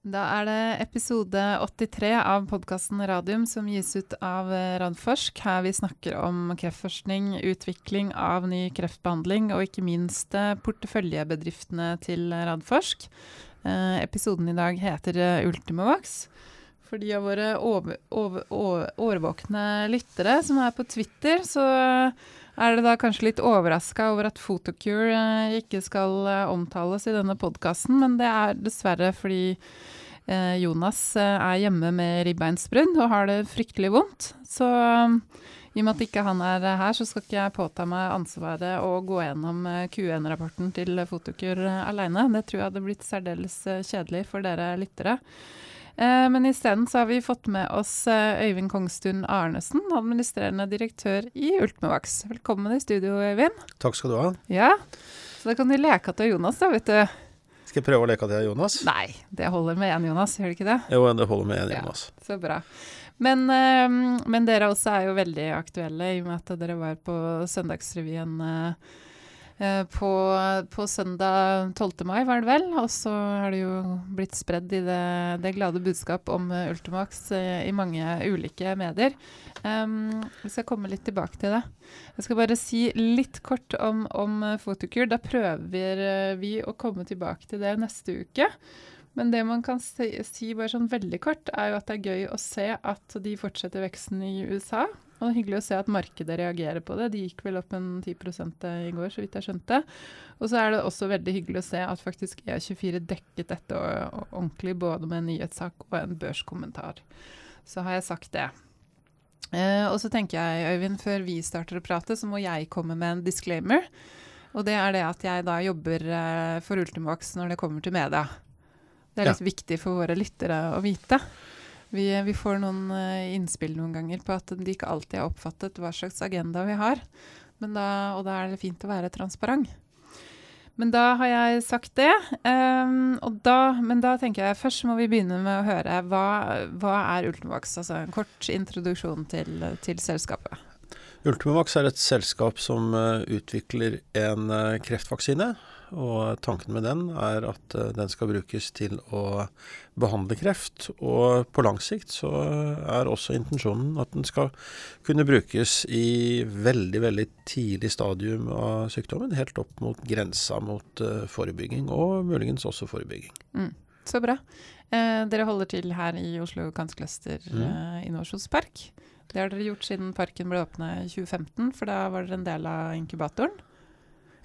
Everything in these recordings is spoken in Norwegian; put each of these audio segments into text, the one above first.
Da er det episode 83 av podkasten Radium som gis ut av eh, Radforsk. Her vi snakker om kreftforskning, utvikling av ny kreftbehandling og ikke minst eh, porteføljebedriftene til Radforsk. Eh, episoden i dag heter Ultimovax. For de av våre over, over, over, årvåkne lyttere som er på Twitter, så er det da kanskje litt overraska over at Photocure eh, ikke skal eh, omtales i denne podkasten, men det er dessverre fordi eh, Jonas er hjemme med ribbeinsbrudd og har det fryktelig vondt. Så i og med at ikke han er her, så skal ikke jeg påta meg ansvaret å gå gjennom Q1-rapporten til Fotokur aleine. Det tror jeg hadde blitt særdeles kjedelig for dere lyttere. Eh, men isteden så har vi fått med oss eh, Øyvind Kongstun Arnesen, administrerende direktør i Ultmevaks. Velkommen i studio, Øyvind. Takk skal du ha. Ja, Så da kan du leke til Jonas, da, vet du. Skal jeg prøve å leke til Jonas? Nei, det holder med én Jonas, gjør det ikke det? Jo, det holder med én Jonas. Ja, så bra. Men, øh, men, dere også er jo veldig aktuelle, i og med at dere var på Søndagsrevyen Eh, på, på, søndag 12. mai, var det vel. Og så har det jo blitt spredd i det, det glade budskap om uh, Ultimax uh, i mange ulike medier. Um, vi skal komme litt tilbake til det. Jeg skal bare si litt kort om, om Fotokur. Da prøver vi å komme tilbake til det neste uke. Men det man kan si, si bare sånn veldig kort, er jo at det er gøy å se at de fortsetter veksten i USA. Og det er hyggelig å se at markedet reagerer på det. De gikk vel opp en 10% i går, så vidt jeg skjønte. Og så er det også veldig hyggelig å se at faktisk E24 dekket dette ordentlig, både med en nyhetssak og en børskommentar. Så har jeg sagt det. Eh, og så tenker jeg, Øyvind, før vi starter å prate, så må jeg komme med en disclaimer. Og det er det at jeg da jobber eh, for Ultimax når det kommer til media. Det er litt ja. viktig for våre lyttere å vite. Vi, vi, får noen uh, innspill noen ganger på at de ikke alltid har oppfattet hva slags agenda vi har. Da, og da er det fint å være transparent. Men da har jeg sagt det. Um, da, men da tenker jeg først må vi begynne med å høre hva, hva er Ultimovax? Altså en kort introduksjon til, til selskapet. Ultimovax er et selskap som uh, utvikler en kreftvaksine og tanken med den er at uh, den skal brukes til å behandle kreft. Og på lang sikt så er også intensjonen at den skal kunne brukes i veldig, veldig tidlig stadium av sykdommen. Helt opp mot grensa mot uh, forebygging, og muligens også forebygging. Mm, så bra. Eh, dere holder til her i Oslo Kanskløster mm. eh, innovasjonspark. Det har dere gjort siden parken ble åpna i 2015, for da var dere en del av inkubatoren.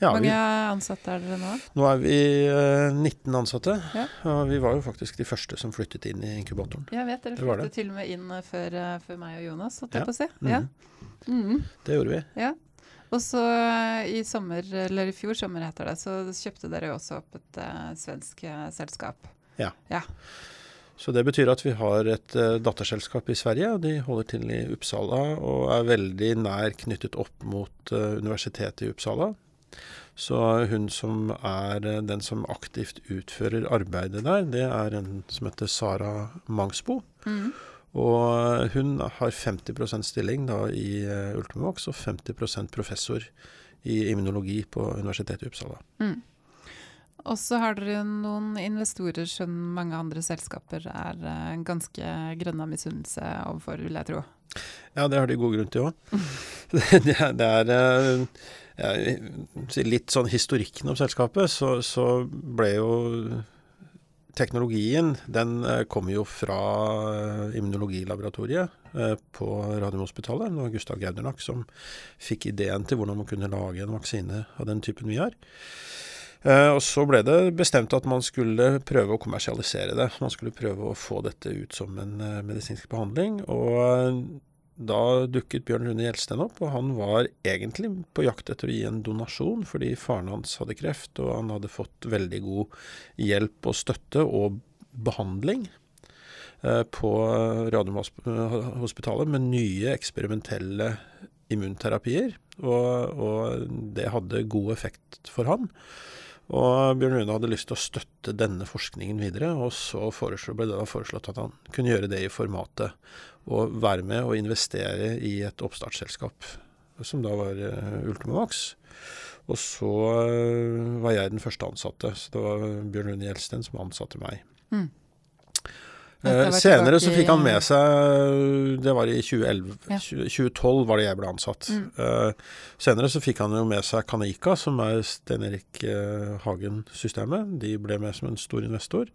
Ja, Hvor mange vi, ansatte er dere nå? Nå er vi uh, 19 ansatte. Ja. Og vi var jo faktisk de første som flyttet inn i inkubatoren. Jeg vet dere flyttet til og med inn før, uh, før meg og Jonas, holdt jeg på å si. Mm. Ja. Mm. Det gjorde vi. Ja. Og så i sommer, eller i fjor sommer heter det, så kjøpte dere jo også opp et uh, svensk selskap. Ja. ja. Så det betyr at vi har et uh, datterselskap i Sverige, og de holder til i Uppsala og er veldig nær knyttet opp mot uh, universitetet i Uppsala. Så hun som er eh, den som aktivt utfører arbeidet der, det er en som heter Sara Mangsbo. Mm. Og hun har 50% stilling da i uh, Ultimovax og 50% professor i immunologi på Universitetet i Uppsala. Mm. Og så har dere noen investorer som mange andre selskaper er ganske grønne av misunnelse overfor, vil jeg tro. Ja, det har de god grunn til òg. det, det, er litt sånn historikken om selskapet, så, så, ble jo teknologien Den eh, kom jo fra eh, immunologilaboratoriet eh, på Radiumhospitalet. Det var Gustav Gaudernack som fikk ideen til hvordan man kunne lage en vaksine av den typen vi har. Og så ble det bestemt at man skulle prøve å kommersialisere det. Man skulle prøve å få dette ut som en medisinsk behandling. Og da dukket Bjørn Rune Gjelsten opp, og han var egentlig på jakt etter å gi en donasjon, fordi faren hans hadde kreft, og han hadde fått veldig god hjelp og støtte og behandling eh, på Radiumhospitalet med nye eksperimentelle immunterapier, og, og det hadde god effekt for han. Og Bjørn Rune hadde lyst til å støtte denne forskningen videre, og så ble det da foreslått at han kunne gjøre det i formatet å være med og investere i et oppstartsselskap, som da var Ultimavax. Og så uh, var jeg den første ansatte, så det var Bjørn Rune Gjelsten som ansatte meg. Mm. Eh, senere så fikk han med seg Det var i 2011, ja. 2012 var det jeg ble ansatt. Mm. Uh, senere så fikk han jo med seg Kanika, som er Stein Erik eh, Hagen-systemet. De ble med som en stor investor.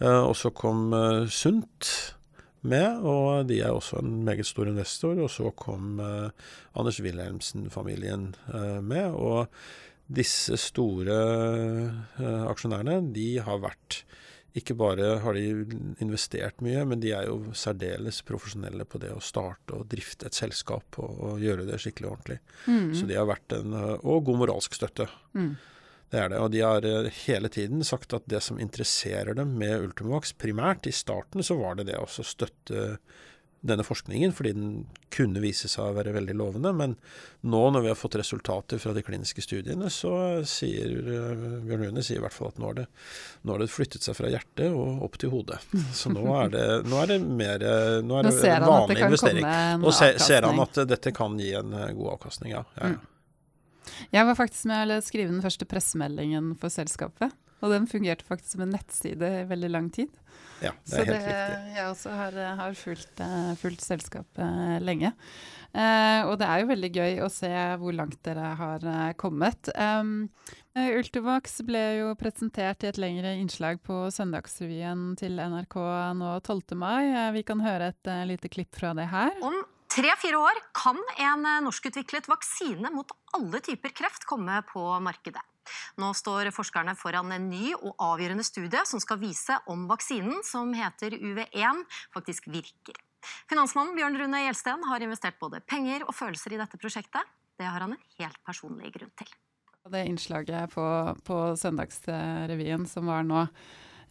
Uh, og så kom Sundt med, og de er også en meget stor investor. Og så kom Anders Wilhelmsen-familien med. og disse store aksjonærene, de har vært ikke bare har de investert mye, men de er jo særdeles profesjonelle på det å starte og drifte et selskap og, og gjøre det skikkelig ordentlig. Mm. Så de har vært en Og god moralsk støtte. Mm. Det er det. Og de har eh, hele tiden sagt at det som interesserer dem med Ultimovax, primært i starten så var det det å støtte denne forskningen, fordi den kunne vise seg å være veldig lovende. Men nå når vi har fått resultater fra de kliniske studiene, så sier uh, Bjørn Rune sier i hvert fall at nå har, det, nå har det flyttet seg fra hjertet og opp til hodet. Så nå er det, nå er det mer nå er det nå en vanlig investering. Nå se, ser han at dette kan gi en uh, god avkastning, ja. ja. Mm. Jeg var faktisk med å skrive den første pressemeldingen for selskapet. Og den fungerte faktisk som en nettside i veldig lang tid. Ja, det er så helt det, riktig. Jeg også har, har fulgt, eh, fulgt, selskapet lenge. Eh, og det er jo veldig gøy å se hvor langt dere har eh, kommet. Um, Ultivax ble jo presentert i et lengre innslag på Søndagsrevyen til NRK nå 12. mai. Vi kan høre et uh, lite klipp fra det her. Om tre-fire år kan en norskutviklet vaksine mot alle typer kreft komme på markedet. Nå står forskerne foran en ny og avgjørende studie som skal vise om vaksinen, som heter UV1, faktisk virker. Finansmannen Bjørn Rune Gjelsten har investert både penger og følelser i dette prosjektet. Det har han en helt personlig grunn til. Det innslaget på, på Søndagsrevyen som var nå,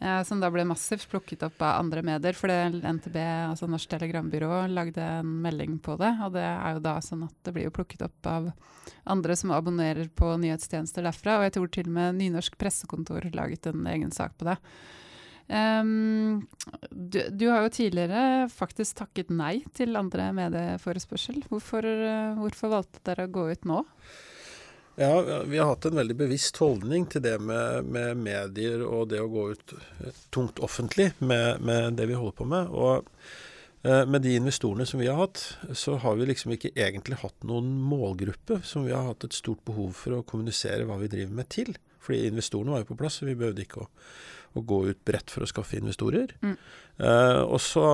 eh, som da ble massivt plukket opp av andre medier. For NTB, altså Norsk Telegrambyrå, lagde en melding på det. Og det er jo da sånn at det blir jo plukket opp av andre som abonnerer på nyhetstjenester derfra. Og jeg tror til og med Nynorsk Pressekontor laget en egen sak på det. Um, du, du, har jo tidligere faktisk takket nei til andre medieforespørsel. Hvorfor, hvorfor valgte dere å gå ut nå? Ja, vi har hatt en veldig bevisst holdning til det med, med medier og det å gå ut tungt offentlig med, med det vi holder på med. Og eh, med de investorene som vi har hatt, så har vi liksom ikke egentlig hatt noen målgruppe som vi har hatt et stort behov for å kommunisere hva vi driver med til. Fordi investorene var jo på plass, så vi behøvde ikke å, å gå ut bredt for å skaffe investorer. Mm. Eh, og så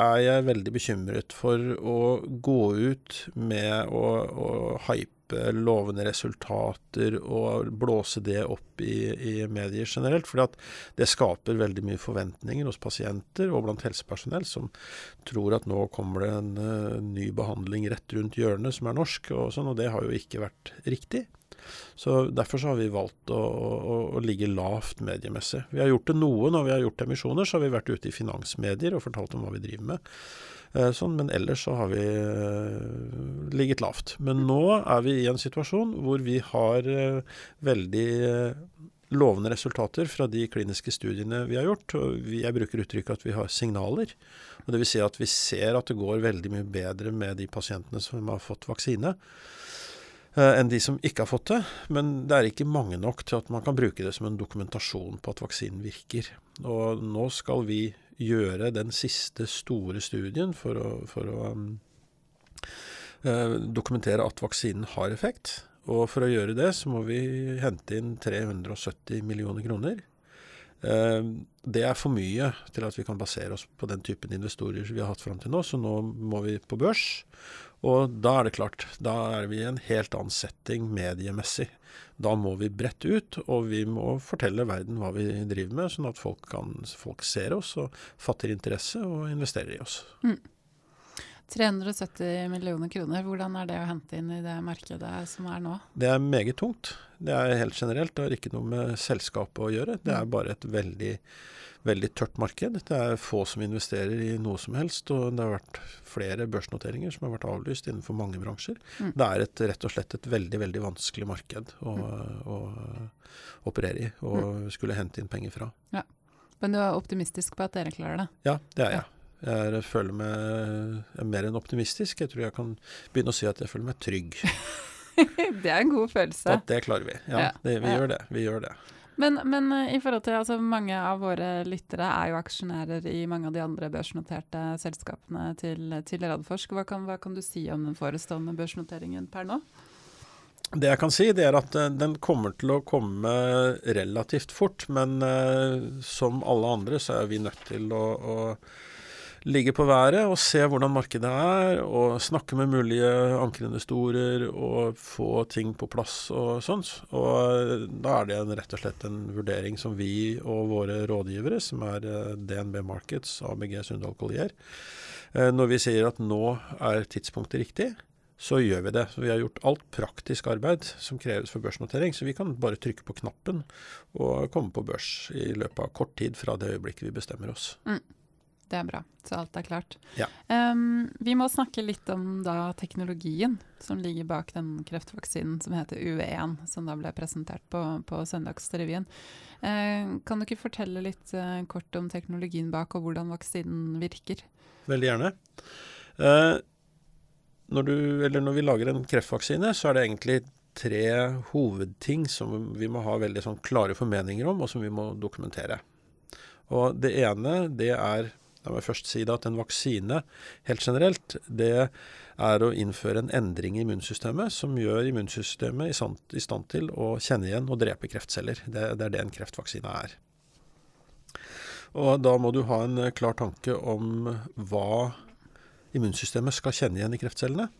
er jeg veldig bekymret for å gå ut med å, å hype lovende resultater og blåse det opp i, i medier generelt. For det skaper veldig mye forventninger hos pasienter og blant helsepersonell som tror at nå kommer det en uh, ny behandling rett rundt hjørnet som er norsk, og sånn, og det har jo ikke vært riktig. Så Derfor så har vi valgt å, å, å, ligge lavt mediemessig. Vi har gjort det noe når vi har gjort emisjoner, så har vi vært ute i finansmedier og fortalt om hva vi driver med. Eh, sånn, men ellers så har vi uh, ligget lavt. Men nå er vi i en situasjon hvor vi har uh, veldig lovende resultater fra de kliniske studiene vi har gjort. Jeg bruker uttrykket at vi har signaler. og Dvs. Si at vi ser at det går veldig mye bedre med de pasientene som har fått vaksine enn de som ikke har fått det. Men det er ikke mange nok til at man kan bruke det som en dokumentasjon på at vaksinen virker. Og nå skal vi gjøre den siste store studien for å, for å um, uh, dokumentere at vaksinen har effekt. Og for å gjøre det, så må vi hente inn 370 millioner kroner. Uh, det er for mye til at vi kan basere oss på den typen investorer vi har hatt fram til nå, så nå må vi på børs. Og da er det klart, da er vi i en helt annen setting mediemessig. Da må vi brette ut, og vi må fortelle verden hva vi driver med, sånn at folk, kan, folk ser oss og fatter interesse og investerer i oss. Mm. 370 millioner kroner, hvordan er det å hente inn i det markedet som er nå? Det er meget tungt. Det er helt generelt, det har ikke noe med selskapet å gjøre. Det er bare et veldig veldig tørt marked. Det er få som investerer i noe som helst, og det har vært flere børsnoteringer som har vært avlyst innenfor mange bransjer. Mm. Det er et, rett og slett et veldig veldig vanskelig marked å, mm. å operere i og mm. skulle hente inn penger fra. Ja. Men du er optimistisk på at dere klarer det? Ja, det er jeg. Jeg føler meg mer enn optimistisk. Jeg tror jeg kan begynne å si at jeg føler meg trygg. det er en god følelse. At det klarer vi. Ja, det, vi ja. gjør det. Vi gjør det. Men, men i forhold til altså, mange av våre lyttere er jo aksjonærer i mange av de andre børsnoterte selskapene til, til Radforsk. Hva kan, hva kan du si om den forestående børsnoteringen per nå? Det jeg kan si, det er at den kommer til å komme relativt fort. Men uh, som alle andre så er vi nødt til å, å ligge på været og se hvordan markedet er, og snakke med mulige ankerinvestorer og få ting på plass og sånt. Og da er det en, rett og slett en vurdering som vi og våre rådgivere, som er eh, DNB Markets, ABG Sundal Collier, eh, når vi sier at nå er tidspunktet riktig, så gjør vi det. Så vi har gjort alt praktisk arbeid som kreves for børsnotering. Så vi kan bare trykke på knappen og komme på børs i løpet av kort tid fra det øyeblikket vi bestemmer oss. Mm. Det er bra. Så alt er klart. Ja. Um, vi må snakke litt om da teknologien som ligger bak den kreftvaksinen som heter UV1, som da ble presentert på, på Søndagsrevyen. Uh, kan du ikke fortelle litt uh, kort om teknologien bak, og hvordan vaksinen virker? Veldig gjerne. Uh, når, du, når, vi lager en kreftvaksine, så er det egentlig tre hovedting som vi må ha veldig sånn klare formeninger om, og som vi må dokumentere. Og Det ene det er La meg først si at en vaksine helt generelt, det er å innføre en endring i immunsystemet som gjør immunsystemet i stand til å kjenne igjen og drepe kreftceller. Det, det, er det en kreftvaksine er. Og da må du ha en klar tanke om hva immunsystemet skal kjenne igjen i kreftcellene.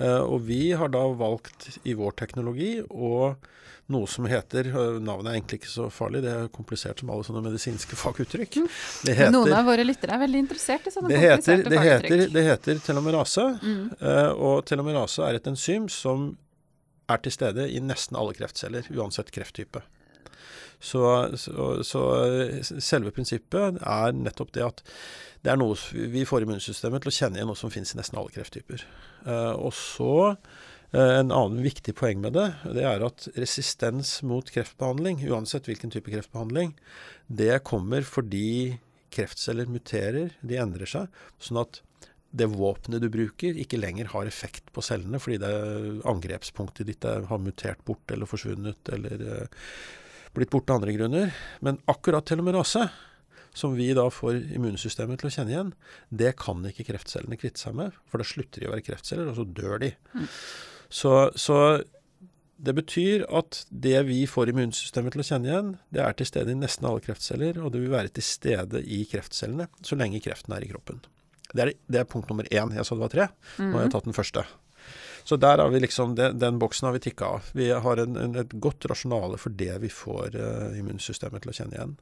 Eh, og vi har da valgt i vår teknologi og noe som heter øh, Navnet er egentlig ikke så farlig, det er komplisert som alle sånne medisinske faguttrykk. Mm. Heter, Noen av våre lyttere er veldig interessert i sånne det kompliserte heter, det faguttrykk. Heter, det heter telomerase, mm. uh, og telomerase er et enzym som er til stede i nesten alle kreftceller, uansett krefttype. Så, så, så, selve prinsippet er nettopp det at det er noe vi får immunsystemet til å kjenne igjen noe som finnes i nesten alle krefttyper. Uh, og så Eh, en annen viktig poeng med det, det er at resistens mot kreftbehandling, uansett hvilken type kreftbehandling, det kommer fordi kreftceller muterer, de endrer seg. Sånn at det våpenet du bruker, ikke lenger har effekt på cellene fordi det angrepspunktet ditt har mutert bort eller forsvunnet eller blitt borte av andre grunner. Men akkurat telomerase, som vi da får immunsystemet til å kjenne igjen, det kan ikke kreftcellene kvitte seg med. For da slutter de å være kreftceller, og så dør de. Mm. Så, så, det betyr at det vi får immunsystemet til å kjenne igjen, det er til stede i nesten alle kreftceller, og det vil være til stede i kreftcellene så lenge kreften er i kroppen. Det er, det er punkt nummer én. Jeg sa det var tre. Nå har jeg mhm. tatt den første. Så der har vi liksom, den, den boksen har vi tikka av. Vi har en, en, et godt rasjonale for det vi får uh, immunsystemet til å kjenne igjen.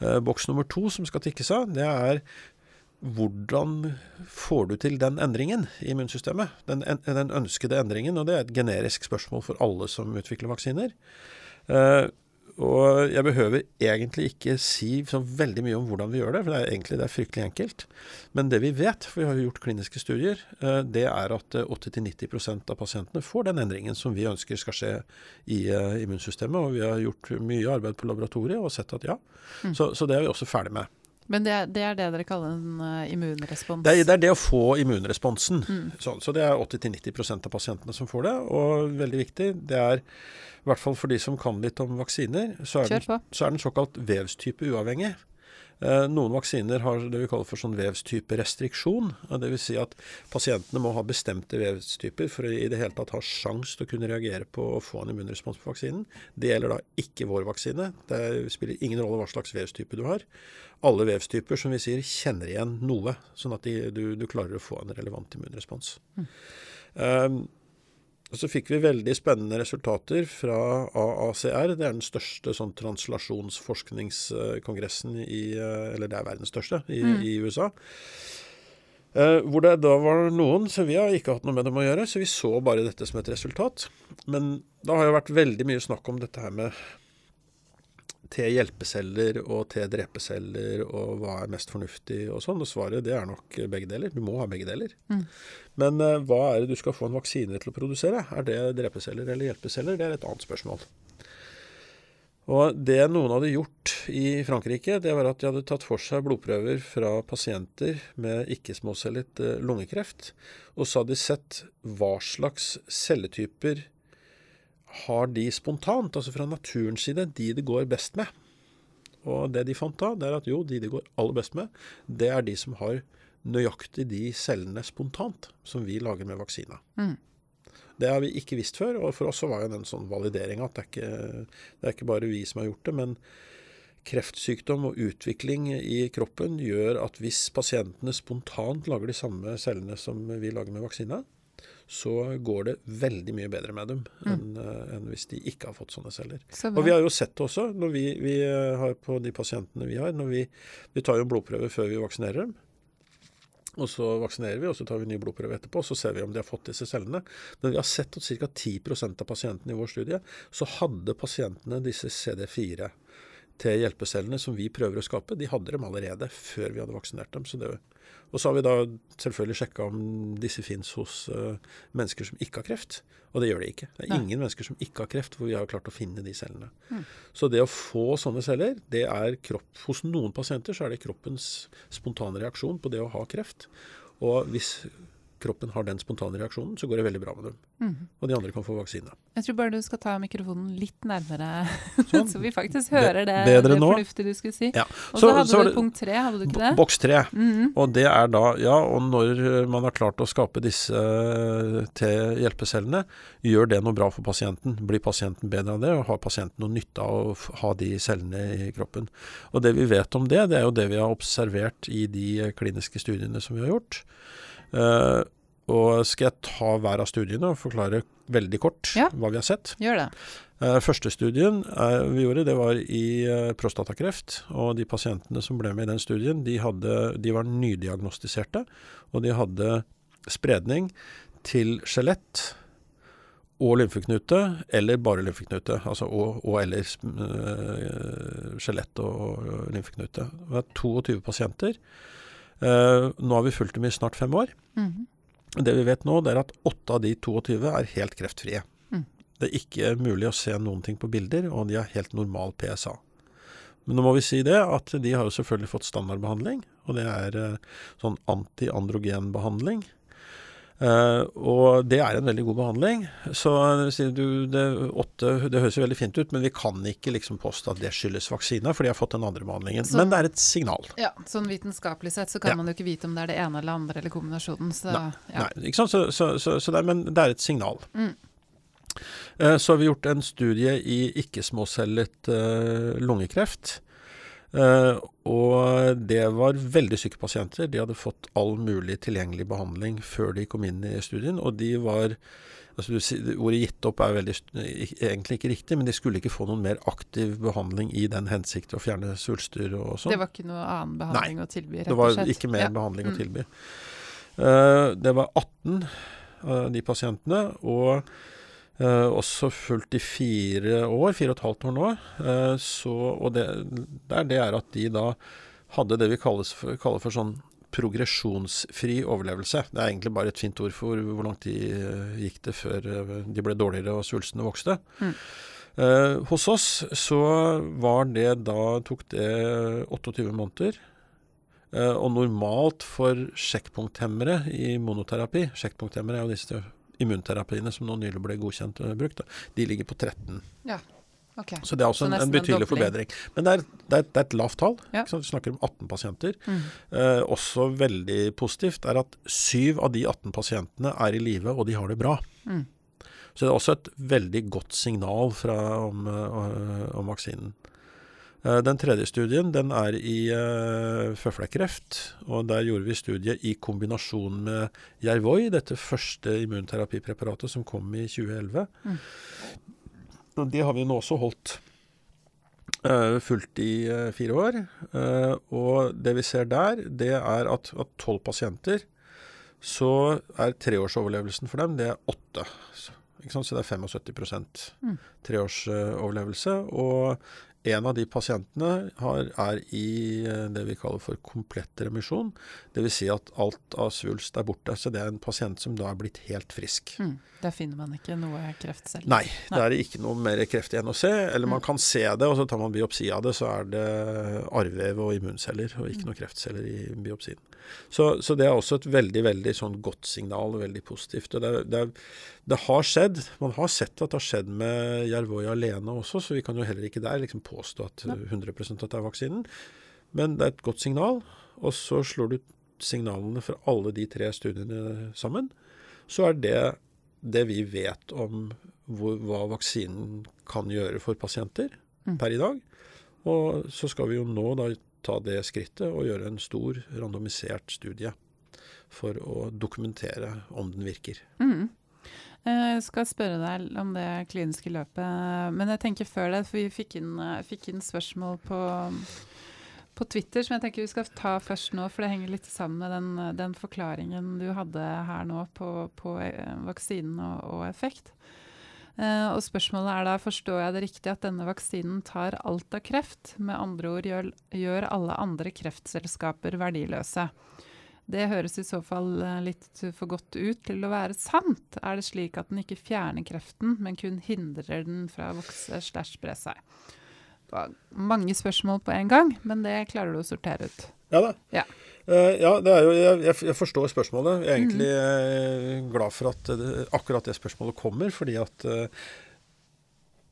Uh, boks nummer to som skal tikkes av, det er hvordan får du til den endringen i immunsystemet? Den, den, ønskede endringen, og det er et generisk spørsmål for alle som utvikler vaksiner. Uh, og jeg behøver egentlig ikke si så veldig mye om hvordan vi gjør det, for det er egentlig det er fryktelig enkelt. Men det vi vet, for vi har jo gjort kliniske studier, uh, det er at 80-90% av pasientene får den endringen som vi ønsker skal skje i uh, immunsystemet. Og vi har gjort mye arbeid på laboratoriet og sett at ja. Mm. Så, så det er vi også ferdig med. Men det, det, er det dere kaller en uh, immunrespons? Det er, det er, det å få immunresponsen. Mm. Så, så, det er 80-90% av pasientene som får det. Og veldig viktig, det er i hvert fall for de som kan litt om vaksiner, så er, den, så er den såkalt vevstype uavhengig. Eh, noen vaksiner har det vi kaller for sånn vevstyperestriksjon. Dvs. Si at pasientene må ha bestemte vevstyper for å i det hele tatt ha sjanse til å kunne reagere på å få en immunrespons på vaksinen. Det gjelder da ikke vår vaksine. Det spiller ingen rolle hva slags vevstype du har. Alle vevstyper som vi sier, kjenner igjen noe, sånn at de, du, du, klarer å få en relevant immunrespons. Mm. Um, og så fikk vi veldig spennende resultater fra AACR. Det er den største sånn translasjonsforskningskongressen i eh, Eller det er verdens største i, mm. i USA. Eh, hvor det da var noen Så vi har ikke hatt noe med dem å gjøre, så vi så bare dette som et resultat. Men det har jo vært veldig mye snakk om dette her med T-hjelpeceller og til drepeceller, og hva er mest fornuftig og sånn. Og svaret det er nok begge deler. Du må ha begge deler. Mm. Men uh, hva er det du skal få en vaksine til å produsere? Er det drepeceller eller hjelpeceller? Det er et annet spørsmål. Og Det noen hadde gjort i Frankrike, det var at de hadde tatt for seg blodprøver fra pasienter med ikke-småcellet eh, lungekreft, og så hadde de sett hva slags celletyper har de spontant, altså fra naturens side, de det går best med. Og det de fant da, det er at jo, de det går aller best med, det er de som har nøyaktig de cellene spontant som vi lager med vaksina. Mm. Det har vi ikke visst før, og for oss så var jo den en sånn validering at det er, ikke, det er ikke bare vi som har gjort det, men kreftsykdom og utvikling i kroppen gjør at hvis pasientene spontant lager de samme cellene som vi lager med vaksina, så går det veldig mye bedre med dem mm. enn, uh, enn hvis de ikke har fått sånne celler. Så og vi har jo sett det også når vi, vi uh, har på de pasientene vi har. når Vi, vi tar jo en blodprøve før vi vaksinerer dem. Og så vaksinerer vi, og så tar vi ny blodprøve etterpå, og så ser vi om de har fått disse cellene. Men vi har sett at ca. 10% av pasientene i vår studie, så hadde pasientene disse CD4 til hjelpecellene som vi prøver å skape, de hadde dem allerede før vi hadde vaksinert dem. Så Det, og så har vi da selvfølgelig sjekka om disse fins hos uh, mennesker som ikke har kreft. Og det gjør de ikke. Det er ingen mennesker som ikke har kreft, hvor vi har klart å finne de cellene. Mm. Så det å få sånne celler, det er kropp Hos noen pasienter så er det kroppens spontane reaksjon på det å ha kreft. Og hvis kroppen har den spontane reaksjonen, så går det veldig bra med dem. Mm. Og de andre kan få vaksine. Jeg tror bare du skal ta mikrofonen litt nærmere, sånn. så vi faktisk hører det, det fornuftige du skulle si. Ja. Og så, hadde så du punkt tre, hadde du ikke det? Boks tre. Mm -hmm. Og det er da, ja, og når man har klart å skape disse eh, hjelpecellene, gjør det noe bra for pasienten? Blir pasienten bedre av det, og har pasienten noe nytte av å ha de cellene i kroppen? Og det vi vet om det, det er jo det vi har observert i de kliniske studiene som vi har gjort. Uh, og skal jeg ta hver av studiene og forklare veldig kort ja. hva vi har sett? Gjør det. Uh, første studien uh, vi gjorde, det var i prostatakreft. Og de pasientene som ble med i den studien, de, hadde, de var nydiagnostiserte. Og de hadde spredning til skjelett og lymfeknute, eller bare lymfeknute. Altså og, og eller skjelett og, og lymfeknute. Det var 22 pasienter. Uh, nå har vi fulgt dem i snart fem år. Mm. Det vi vet nå, det er at åtte av de 22 er helt kreftfrie. Mm. Det er ikke mulig å se noen ting på bilder, og de har helt normal PSA. Men nå må vi si det, at de har jo selvfølgelig fått standardbehandling, og det er uh, sånn antiandrogenbehandling. Uh, og det er en veldig god behandling. Så du, det, åtte, det høres jo veldig fint ut, men vi kan ikke liksom påstå at det skyldes vaksina, for de har fått den andre behandlingen. Så, men det er et signal. Ja, Sånn vitenskapelig sett så kan ja. man jo ikke vite om det er det ene eller andre eller kombinasjonen. Så, nei, ja. nei, ikke sant? Så, så, så det er, men det er et signal. Mm. Uh, så har vi gjort en studie i ikke-småcellet uh, lungekreft. Uh, og det var veldig syke pasienter. De hadde fått all mulig tilgjengelig behandling før de kom inn i studien. Og de var altså du, Ordet 'gitt opp' er veldig, egentlig ikke riktig, men de skulle ikke få noen mer aktiv behandling i den hensikt å fjerne svulster og sånn. Det var ikke noe annen behandling Nei, å tilby? rett og slett? Det var ikke mer ja. behandling mm. å tilby. Uh, det var 18 av de pasientene. og Uh, også fulgt i fire år, fire og et halvt år nå. Uh, så, og det, der, det er at de da hadde det vi for, kaller for sånn progresjonsfri overlevelse. Det er egentlig bare et fint ord for hvor langt de uh, gikk det før de ble dårligere og svulstene vokste. Mm. hos oss så var det da tok det 28 måneder. og normalt for sjekkpunkthemmere i monoterapi Sjekkpunkthemmere er jo disse immunterapiene som nå nylig ble godkjent og brukt, de ligger på 13. Ja. Okay. Så det er også en, en, betydelig en forbedring. Men det er, det, er, det er, et lavt tall. Ja. Vi snakker om 18 pasienter. Mm. Eh, også veldig positivt er at syv av de 18 pasientene er i live, og de har det bra. Mm. Så det er også et veldig godt signal fra, om, uh, om vaksinen. Eh, den tredje studien den er i uh, føflekkreft. og Der gjorde vi studie i kombinasjon med Jervoi, dette første immunterapipreparatet som kom i 2011. Mm. Og Det har vi nå også holdt uh, fullt i uh, fire år. Uh, og det vi ser der, det er at tolv pasienter, så er treårsoverlevelsen for dem det er åtte. så det er 75 mm. treårsoverlevelse. Og en av de pasientene har, er i eh, det vi kaller for komplett remisjon. Dvs. Si at alt av svulst er borte. Så det er en pasient som da er blitt helt frisk. Mm, der finner man ikke noe kreftceller? Nei, Nei, det er ikke noe mer kreft igjen å se. Eller mm. man kan se det, og så tar man biopsi av det, så er det arrvev og immunceller, og ikke mm. noen kreftceller i biopsien. Så, så, det er også et veldig veldig sånn godt signal, veldig positivt. og det det det har skjedd. Man har sett at det har skjedd med Jervoi alene også, så vi kan jo heller ikke der liksom påstå at 100 at det er vaksinen. Men det er et godt signal. Og så slår du signalene fra alle de tre studiene sammen. Så er det det vi vet om hvor, hva vaksinen kan gjøre for pasienter mm. per i dag. Og så skal vi jo nå da ta det skrittet og gjøre en stor randomisert studie for å dokumentere om den virker. Mm. Jeg skal spørre deg om det kliniske løpet, men jeg tenker før det, for vi fikk inn, fikk inn spørsmål på, på, Twitter som jeg tenker vi skal ta først nå, for det henger litt sammen med den, den forklaringen du hadde her nå på, på eh, vaksinen og, og effekt. Uh, og spørsmålet er da, Forstår jeg det riktig at denne vaksinen tar alt av kreft? Med andre ord gjør, gjør alle andre kreftselskaper verdiløse. Det høres i så fall uh, litt for godt ut til å være sant. Er det slik at den ikke fjerner kreften, men kun hindrer den fra å vokse slash spre seg? Det var mange spørsmål på en gang, men det klarer du å sortere ut. Ja da. Ja. Uh, ja, det er jo, jeg, jeg, forstår spørsmålet. Jeg er egentlig mm. glad for at det, akkurat det spørsmålet kommer, fordi at uh,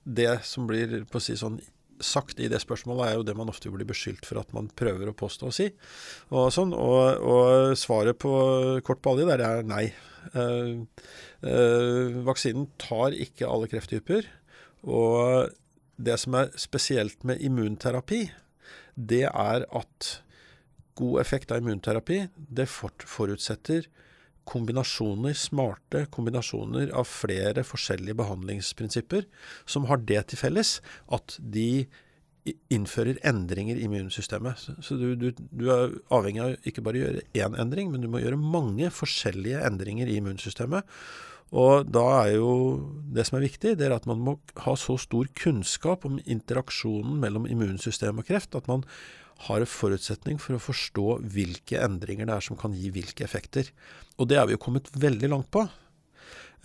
det som blir på å si sånn sagt i det spørsmålet, er jo det man ofte blir beskyldt for at man prøver å påstå å si. Og, sånn, og, og svaret på kort på alle der er nei. Uh, vaksinen tar ikke alle krefttyper. Og det som er spesielt med immunterapi, det er at god effekt av immunterapi, det forutsetter kombinasjoner, smarte kombinasjoner av flere forskjellige behandlingsprinsipper som har det til felles at de innfører endringer i immunsystemet. Så du, du, du, er avhengig av ikke bare å gjøre én endring, men du må gjøre mange forskjellige endringer i immunsystemet. Og da er jo det som er viktig, det er at man må ha så stor kunnskap om interaksjonen mellom immunsystem og kreft at man har en forutsetning for å forstå hvilke endringer det er som kan gi hvilke effekter. Og det er vi jo kommet veldig langt på.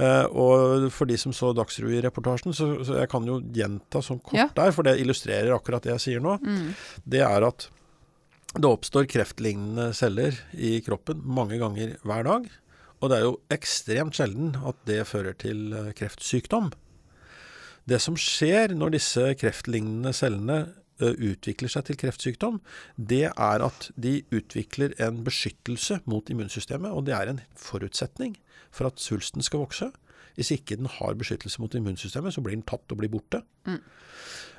Uh, og for de som så Dagsrevy-reportasjen, så, så, jeg kan jo gjenta sånn kort ja. der, for det illustrerer akkurat det jeg sier nå. Mm. Det er at det oppstår kreftlignende celler i kroppen mange ganger hver dag. Og det er jo ekstremt sjelden at det fører til eh, kreftsykdom. Det som skjer når disse kreftlignende cellene utvikler seg til kreftsykdom, det er at de utvikler en beskyttelse mot immunsystemet. Og det er en forutsetning for at svulsten skal vokse. Hvis ikke den har beskyttelse mot immunsystemet, så blir den tatt og blir borte. Mm.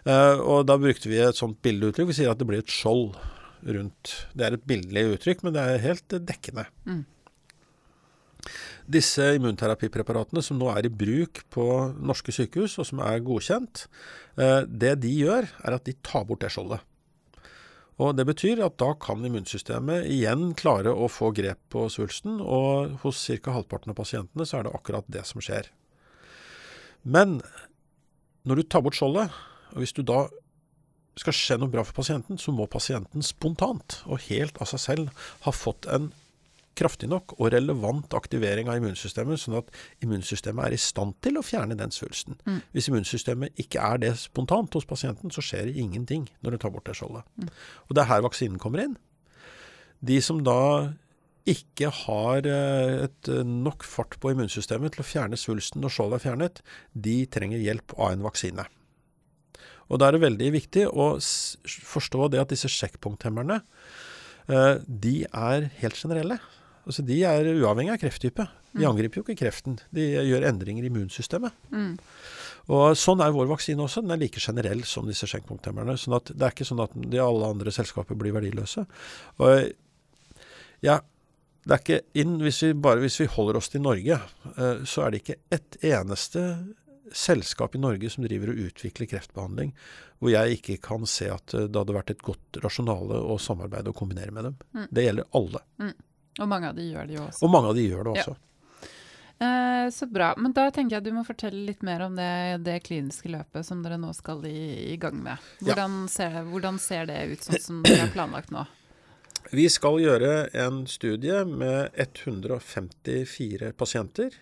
Uh, og da brukte vi et sånt bildeuttrykk. Vi sier at det blir et skjold rundt. Det er et bildelig uttrykk, men det er helt dekkende. Mm. Disse immunterapipreparatene som nå er i bruk på norske sykehus, og som er godkjent, eh, det de gjør, er at de tar bort det skjoldet. Og Det betyr at da kan immunsystemet igjen klare å få grep på svulsten, og hos ca. halvparten av pasientene så er det akkurat det som skjer. Men når du tar bort skjoldet, og hvis du da skal skje noe bra for pasienten, så må pasienten spontant og helt av seg selv ha fått en kraftig nok og relevant aktivering av immunsystemet, sånn at immunsystemet er i stand til å fjerne den svulsten. Mm. Hvis immunsystemet ikke er det spontant hos pasienten, så skjer det ingenting når du tar bort det skjoldet. Mm. Og det er her vaksinen kommer inn. De som da ikke har eh, et eh, nok fart på immunsystemet til å fjerne svulsten når skjoldet er fjernet, de trenger hjelp av en vaksine. Og Da er det veldig viktig å forstå det at disse sjekkpunkthemmerne eh, de er helt generelle. Altså, de er uavhengig av krefttype. De mm. angriper jo ikke kreften. De gjør endringer i immunsystemet. Mm. Og Sånn er vår vaksine også. Den er like generell som disse skjenkpunkthemmerne. Sånn at det er ikke sånn at de alle andre selskaper blir verdiløse. Og ja, det er ikke inn, hvis vi, bare hvis vi holder oss til Norge, eh, så er det ikke ett eneste selskap i Norge som driver og utvikler kreftbehandling, hvor jeg ikke kan se at eh, det hadde vært et godt rasjonale å samarbeide og kombinere med dem. Mm. Det gjelder alle. Mm. Og mange av de gjør det jo også. Og mange av de gjør det også. Ja. Eh, så bra. Men da tenker jeg du må fortelle litt mer om det, det kliniske løpet som dere nå skal i, i gang med. Hvordan, ja. ser hvordan, ser det, ut sånn som dere har planlagt nå? Vi skal gjøre en studie med 154 pasienter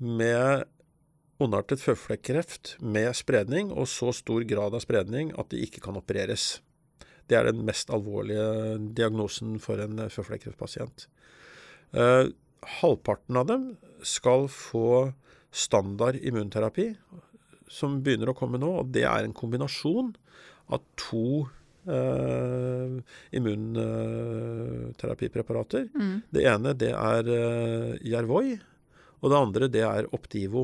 med ondartet føflekkreft med spredning, og så stor grad av spredning at de ikke kan opereres. Det er den mest alvorlige diagnosen for en føflekkreftpasient. Eh, halvparten av dem skal få standard immunterapi som begynner å komme nå, og det er en kombinasjon av to eh, immunterapipreparater. Mm. Det ene det er eh, Yervoy, og det andre det er Optivo.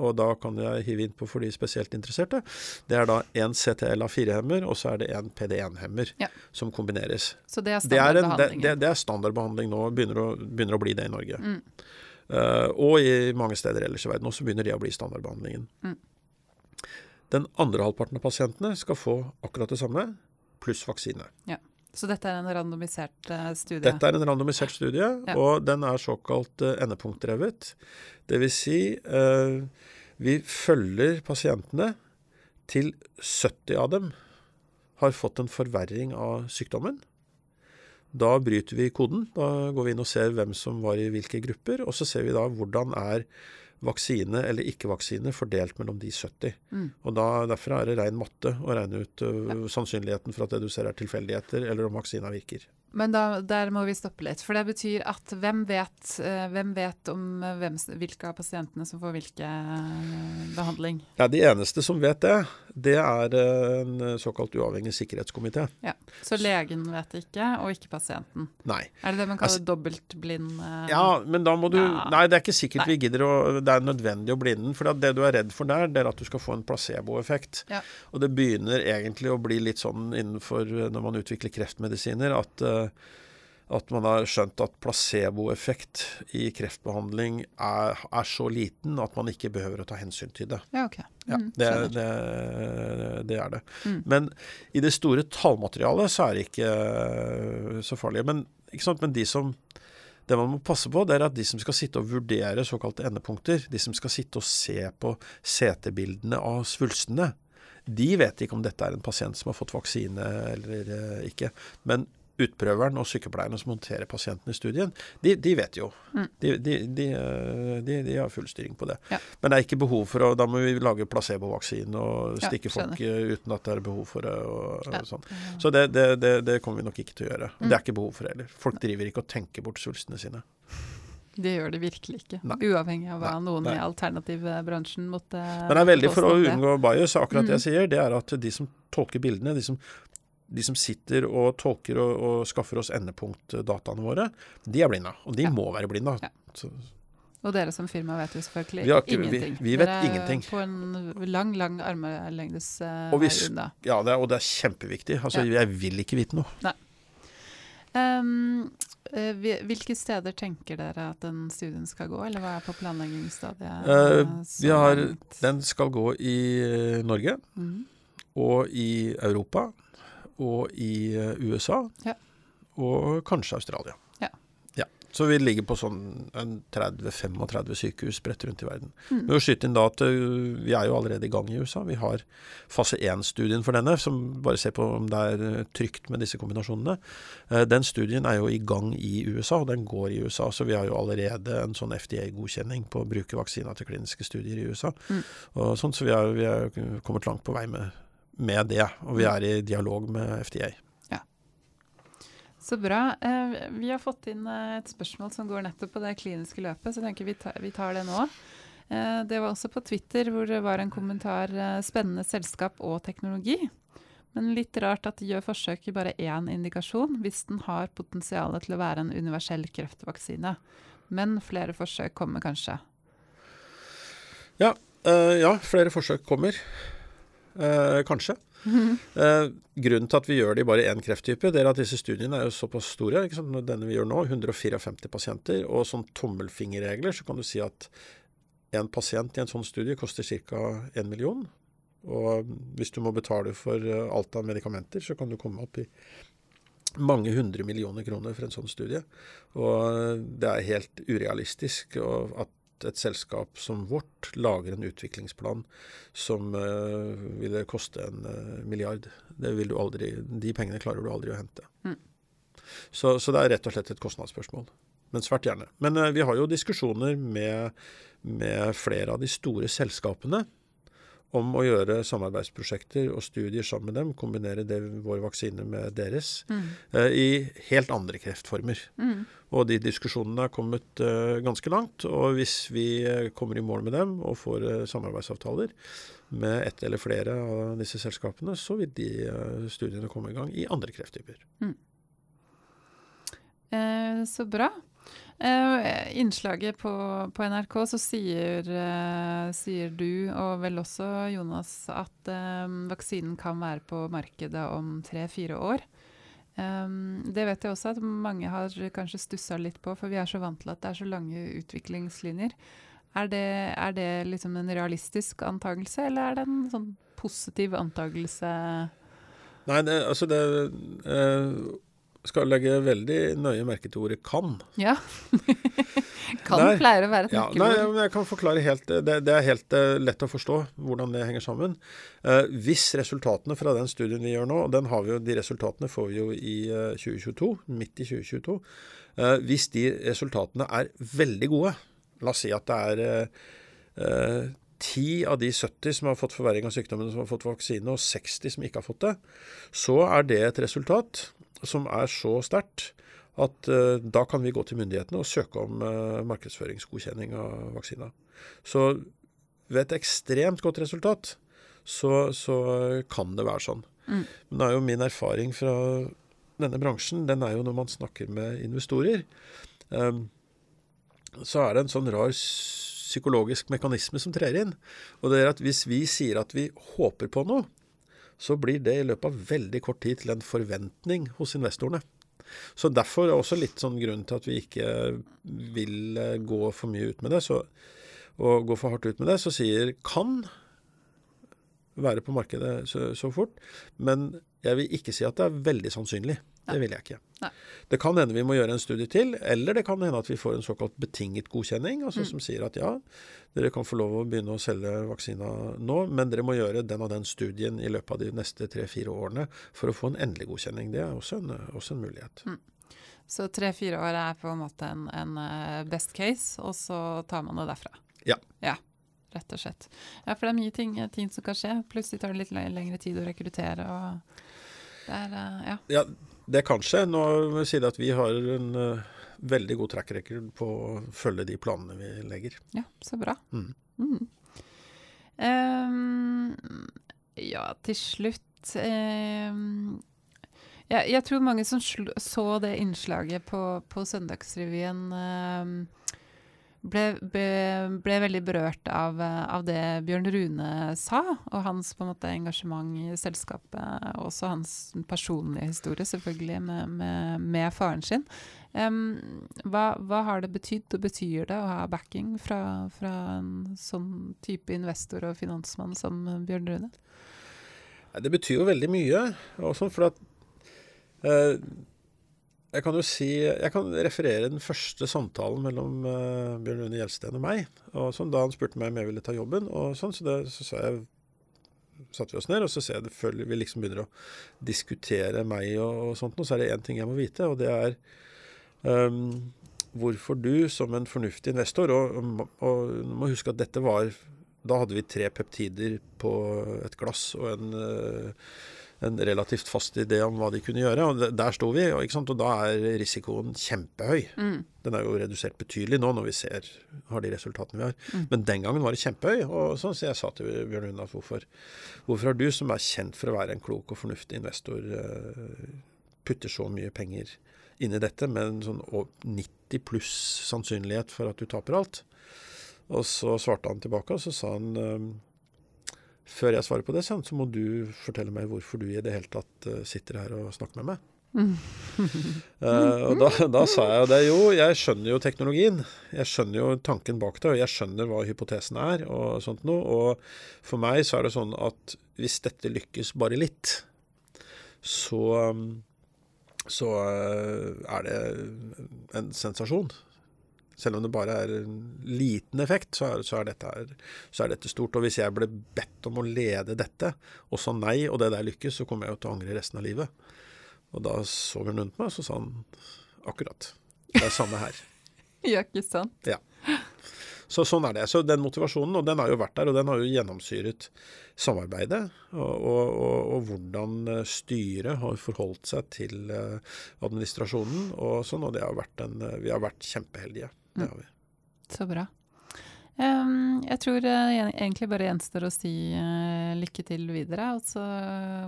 Og da kan jeg hive inn på for de spesielt interesserte. Det er da en CTLA4-hemmer, og så er det en PD1-hemmer ja. som kombineres. Så det er standardbehandling? Det, det, det, er standardbehandling nå, begynner å, begynner å bli det i Norge. Mm. Uh, og i mange steder ellers i verden også begynner det å bli standardbehandlingen. Mm. Den andre halvparten av pasientene skal få akkurat det samme, pluss vaksine. Ja. Så dette er en randomisert uh, studie? Dette er en randomisert studie, ja. og den er såkalt uh, endepunktdrevet. Dvs. Si, uh, vi følger pasientene til 70 av dem har fått en forverring av sykdommen. Da bryter vi koden. Da går vi inn og ser hvem som var i hvilke grupper, og så ser vi da hvordan er vaksine eller ikke-vaksine fordelt mellom de 70. Mm. Og da, Derfor er det ren matte å regne ut uh, sannsynligheten for at det du ser er tilfeldigheter, eller om vaksina virker. Men da, der må vi stoppe litt. For det betyr at hvem vet, uh, hvem vet om uh, hvem, hvilke av pasientene som får hvilke behandling? Ja, De eneste som vet det, det er en såkalt uavhengig sikkerhetskomité. Ja, Så legen vet ikke, og ikke pasienten? Nei. Er det det man kaller altså, dobbeltblind Ja, men da må du ja. Nei, det er ikke sikkert nei. vi gidder å Det er nødvendig å blinde den. For det du er redd for der, det er at du skal få en placeboeffekt. Ja. Og det begynner egentlig å bli litt sånn innenfor når man utvikler kreftmedisiner, at at man har skjønt at placeboeffekt i kreftbehandling er, er, så liten at man ikke behøver å ta hensyn til det. Ja, ok. Mm, ja, det, det, det, er det. Mm. Men i det store tallmaterialet så er det ikke eh, så farlig. Men, Men de som det man må passe på, det er at de som skal sitte og vurdere såkalte endepunkter, de som skal sitte og se på CT-bildene av svulstene, de vet ikke om dette er en pasient som har fått vaksine eller eh, ikke. Men utprøveren og sykepleierne som håndterer pasientene i studien, de, de vet jo. Mm. De, de, de, har full styring på det. Ja. Men det er ikke behov for å Da må vi lage placebovaksine og stikke ja, folk uten at det er behov for det. Og, ja. sånn. Så det, det, det, det, kommer vi nok ikke til å gjøre. Mm. Det er ikke behov for det heller. Folk driver ikke og tenker bort svulstene sine. Det gjør det virkelig ikke. Nei. Uavhengig av hva nei, noen nei. i alternativbransjen måtte Men det er veldig for å unngå bias, akkurat det jeg mm. sier, det er at de som tolker bildene, de som de som sitter og tolker og, og skaffer oss endepunktdataene våre, de er blinde. Og de ja. må være blinde. Ja. Og dere som firma vet jo selvfølgelig vi ikke, ingenting. Vi, vi vet dere er ingenting. på en lang, lang armlengdes uh, vei unna. Ja, det er, og det er kjempeviktig. Altså, ja. jeg vil ikke vite noe. Nei. Um, hvilke steder tenker dere at den studien skal gå, eller hva er på planleggingsstadiet? Uh, har, den skal gå i Norge mm. og i Europa og i eh, USA. Ja. Og kanskje Australia. Ja. ja. Så vi ligger på sånn 30-35 sykehus spredt rundt i verden. Mm. Men å skyte inn da at eh, vi er jo allerede i gang i USA. Vi har fase 1-studien for denne, som bare ser på om det er eh, trygt med disse kombinasjonene. Den studien er jo i gang i USA, og den går i USA. Så vi har jo allerede en sånn FDA-godkjenning på å bruke vaksiner til kliniske studier i USA. Mm. Og sånn, så vi er, vi er kommet langt på vei med med det. Og vi er i dialog med FDA. Ja. Så bra. Eh, vi har fått inn eh, et spørsmål som går nettopp på det kliniske løpet, så jeg tenker vi tar, det nå. Eh, det var også på Twitter hvor det var en kommentar 'spennende selskap og teknologi'. Men litt rart at de gjør forsøk i bare én indikasjon, hvis den har potensial til å være en universell kreftvaksine. Men flere forsøk kommer kanskje? Ja, øh, ja flere forsøk kommer eh, kanskje. Mm. Eh, grunnen til at vi gjør det i bare én krefttype, det er at disse studiene er jo såpass store. Ikke sant? Denne vi gjør nå, 154 pasienter. Og sånn tommelfingerregler, så kan du si at en pasient i en sånn studie koster ca. 1 million. Og hvis du må betale for eh, alt av medikamenter, så kan du komme opp i mange hundre millioner kroner for en sånn studie. Og det er helt urealistisk at et selskap som vårt lager en utviklingsplan som uh, ville koste en uh, milliard. Aldri, de pengene klarer du aldri å hente. Mm. Så, så, det er rett og slett et kostnadsspørsmål. Men svært gjerne. Men uh, vi har jo diskusjoner med, med, flere av de store selskapene om å gjøre samarbeidsprosjekter og studier sammen med dem, kombinere det, vår vaksine med deres, Mm. eh, i helt andre kreftformer. Mm. Og de diskusjonene er kommet eh, ganske langt. Og hvis vi eh, kommer i mål med dem og får eh, samarbeidsavtaler med ett eller flere av disse selskapene, så vil de eh, studiene komme i gang i andre krefttyper. Eh, så bra. Eh, innslaget på, på NRK så sier, eh, sier du, og vel også Jonas, at eh, vaksinen kan være på markedet om tre-fire år. Um, det vet jeg også at mange har kanskje stussa litt på, for vi er så vant til at det er så lange utviklingslinjer. Er det, er det liksom en realistisk antakelse, eller er det en sånn positiv antakelse? Nei, det, altså det eh, skal legge veldig nøye merke til ordet 'kan'. Ja. kan Nei. pleier å være et Ja, nei, men jeg kan forklare helt Det, det er helt eh, lett å forstå hvordan det henger sammen. Eh, hvis resultatene fra den studien vi gjør nå, og den har vi jo, de resultatene får vi jo i eh, 2022, midt i 2022 eh, Hvis de resultatene er veldig gode, la oss si at det er eh, eh, 10 av de 70 som har fått forverring av sykdommen som har fått vaksine, og 60 som ikke har fått det, så er det et resultat som er så sterkt at uh, da kan vi gå til myndighetene og søke om uh, markedsføringsgodkjenning av vaksina. Så ved et ekstremt godt resultat, så, så kan det være sånn. Mm. Men det er jo min erfaring fra denne bransjen, den er jo når man snakker med investorer, um, så er det en sånn rar psykologisk mekanisme som trer inn. Og det er at hvis vi sier at vi håper på noe, så blir det i løpet av veldig kort tid til en forventning hos investorene. Så derfor er det også litt sånn grunn til at vi ikke vil eh, gå for mye ut med det, så, og gå for hardt ut med det, så sier kan være på markedet så, så fort, men jeg vil ikke si at det er veldig sannsynlig. Det vil jeg ikke. Nei. Det kan hende vi må gjøre en studie til, eller det kan hende at vi får en såkalt betinget godkjenning, altså Mm. som sier at ja, dere kan få lov å begynne å selge vaksina nå, men dere må gjøre den og den studien i løpet av de neste tre-fire årene for å få en endelig godkjenning. Det er også en, også en mulighet. Så tre-fire år er på en måte en, en eh, best case, og så tar man det derfra. Ja. Ja, rett og slett. Ja, for det er mye ting, ting som kan skje. Plutselig tar det litt lengre tid å rekruttere, og det er eh, Ja. Ja, det kan skje. Nå vil jeg si at vi har en uh, veldig god track record på å følge de planene vi legger. Ja, så bra. Mm. Mm. Um, ja, til slutt um, ja, Jeg tror mange som så det innslaget på, på Søndagsrevyen, ehm, ble, ble, ble veldig berørt av, eh, av det Bjørn Rune sa, og hans en måte engasjement i selskapet. og Også hans personlige historie, selvfølgelig, med, med, med faren sin. Um, hva, hva har det betydd, og betyr det å ha backing fra, fra en sånn type investor og finansmann som Bjørn Rune? Det betyr jo veldig mye. Også for at eh, Jeg kan jo si Jeg kan referere den første samtalen mellom uh, Bjørn Rune Gjelsten og meg. Og sånn, Da han spurte meg om jeg ville ta jobben, og sånn, så, det, så sa jeg satte vi oss ned, og så ser jeg det før vi liksom begynner å diskutere meg og, og sånt, og så er det én ting jeg må vite, og det er um, hvorfor du som en fornuftig investor og, og må huske at dette var Da hadde vi tre peptider på et glass og en, eh, en relativt fast idé om hva de kunne gjøre. og Der sto vi, og, ikke sant? og da er risikoen kjempehøy. Mm. Den er jo redusert betydelig nå når vi ser, har de resultatene vi har. Mm. Men den gangen var det kjempehøy. og sånn, Så jeg sa til Bjørn Rune hvorfor, hvorfor har du, som er kjent for å være en klok og fornuftig investor, eh, putter så mye penger inn i dette med en sånn 90 pluss sannsynlighet for at du taper alt? Og så svarte han tilbake, og så sa han eh, før jeg svarer på det, så må du fortelle meg hvorfor du i det hele tatt eh, sitter her og snakker med meg. uh, og da, da sa jeg det. Jo, jeg skjønner jo teknologien. Jeg skjønner jo tanken bak det, og jeg skjønner hva hypotesen er. Og sånt noe. Og for meg så er det sånn at hvis dette lykkes bare litt, så, så eh, er det en sensasjon. Selv om det bare er en liten effekt, så er, så, er dette, så er dette stort. Og hvis jeg ble bedt om å lede dette, og sa nei, og det der lykkes, så kommer jeg jo til å angre resten av livet. Og da så hun rundt meg, og så sa han akkurat. Det er samme her. Ja, ikke sant? Så sånn er det. Så den motivasjonen, og den har jo vært der, og den har jo gjennomsyret samarbeidet. Og, og, og, og hvordan eh, styret har forholdt seg til uh, administrasjonen og sånn. Og det har en, vi har vært kjempeheldige. Det har vi. Så bra. Um, jeg tror uh, egentlig bare gjenstår å si uh, lykke til videre. Og så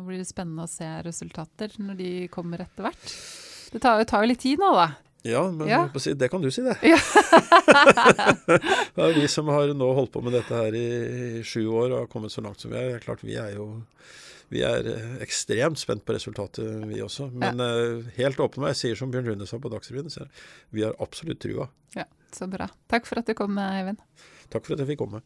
blir det spennende å se resultater når de kommer etter hvert. Det tar, tar jo litt tid nå, da. Ja, men Ja. Si, det kan du si, det. Ja. det er vi som har nå holdt på med dette her i sju år og har kommet så langt som vi er. Det er klart Vi er jo vi er eh, ekstremt spent på resultatet, vi også. Men eh, helt åpen jeg sier som Bjørn Rune sa på Dagsrevyen, vi har absolutt trua. Ja, så bra. Takk for at du kom, Eivind. Takk for at jeg fikk komme.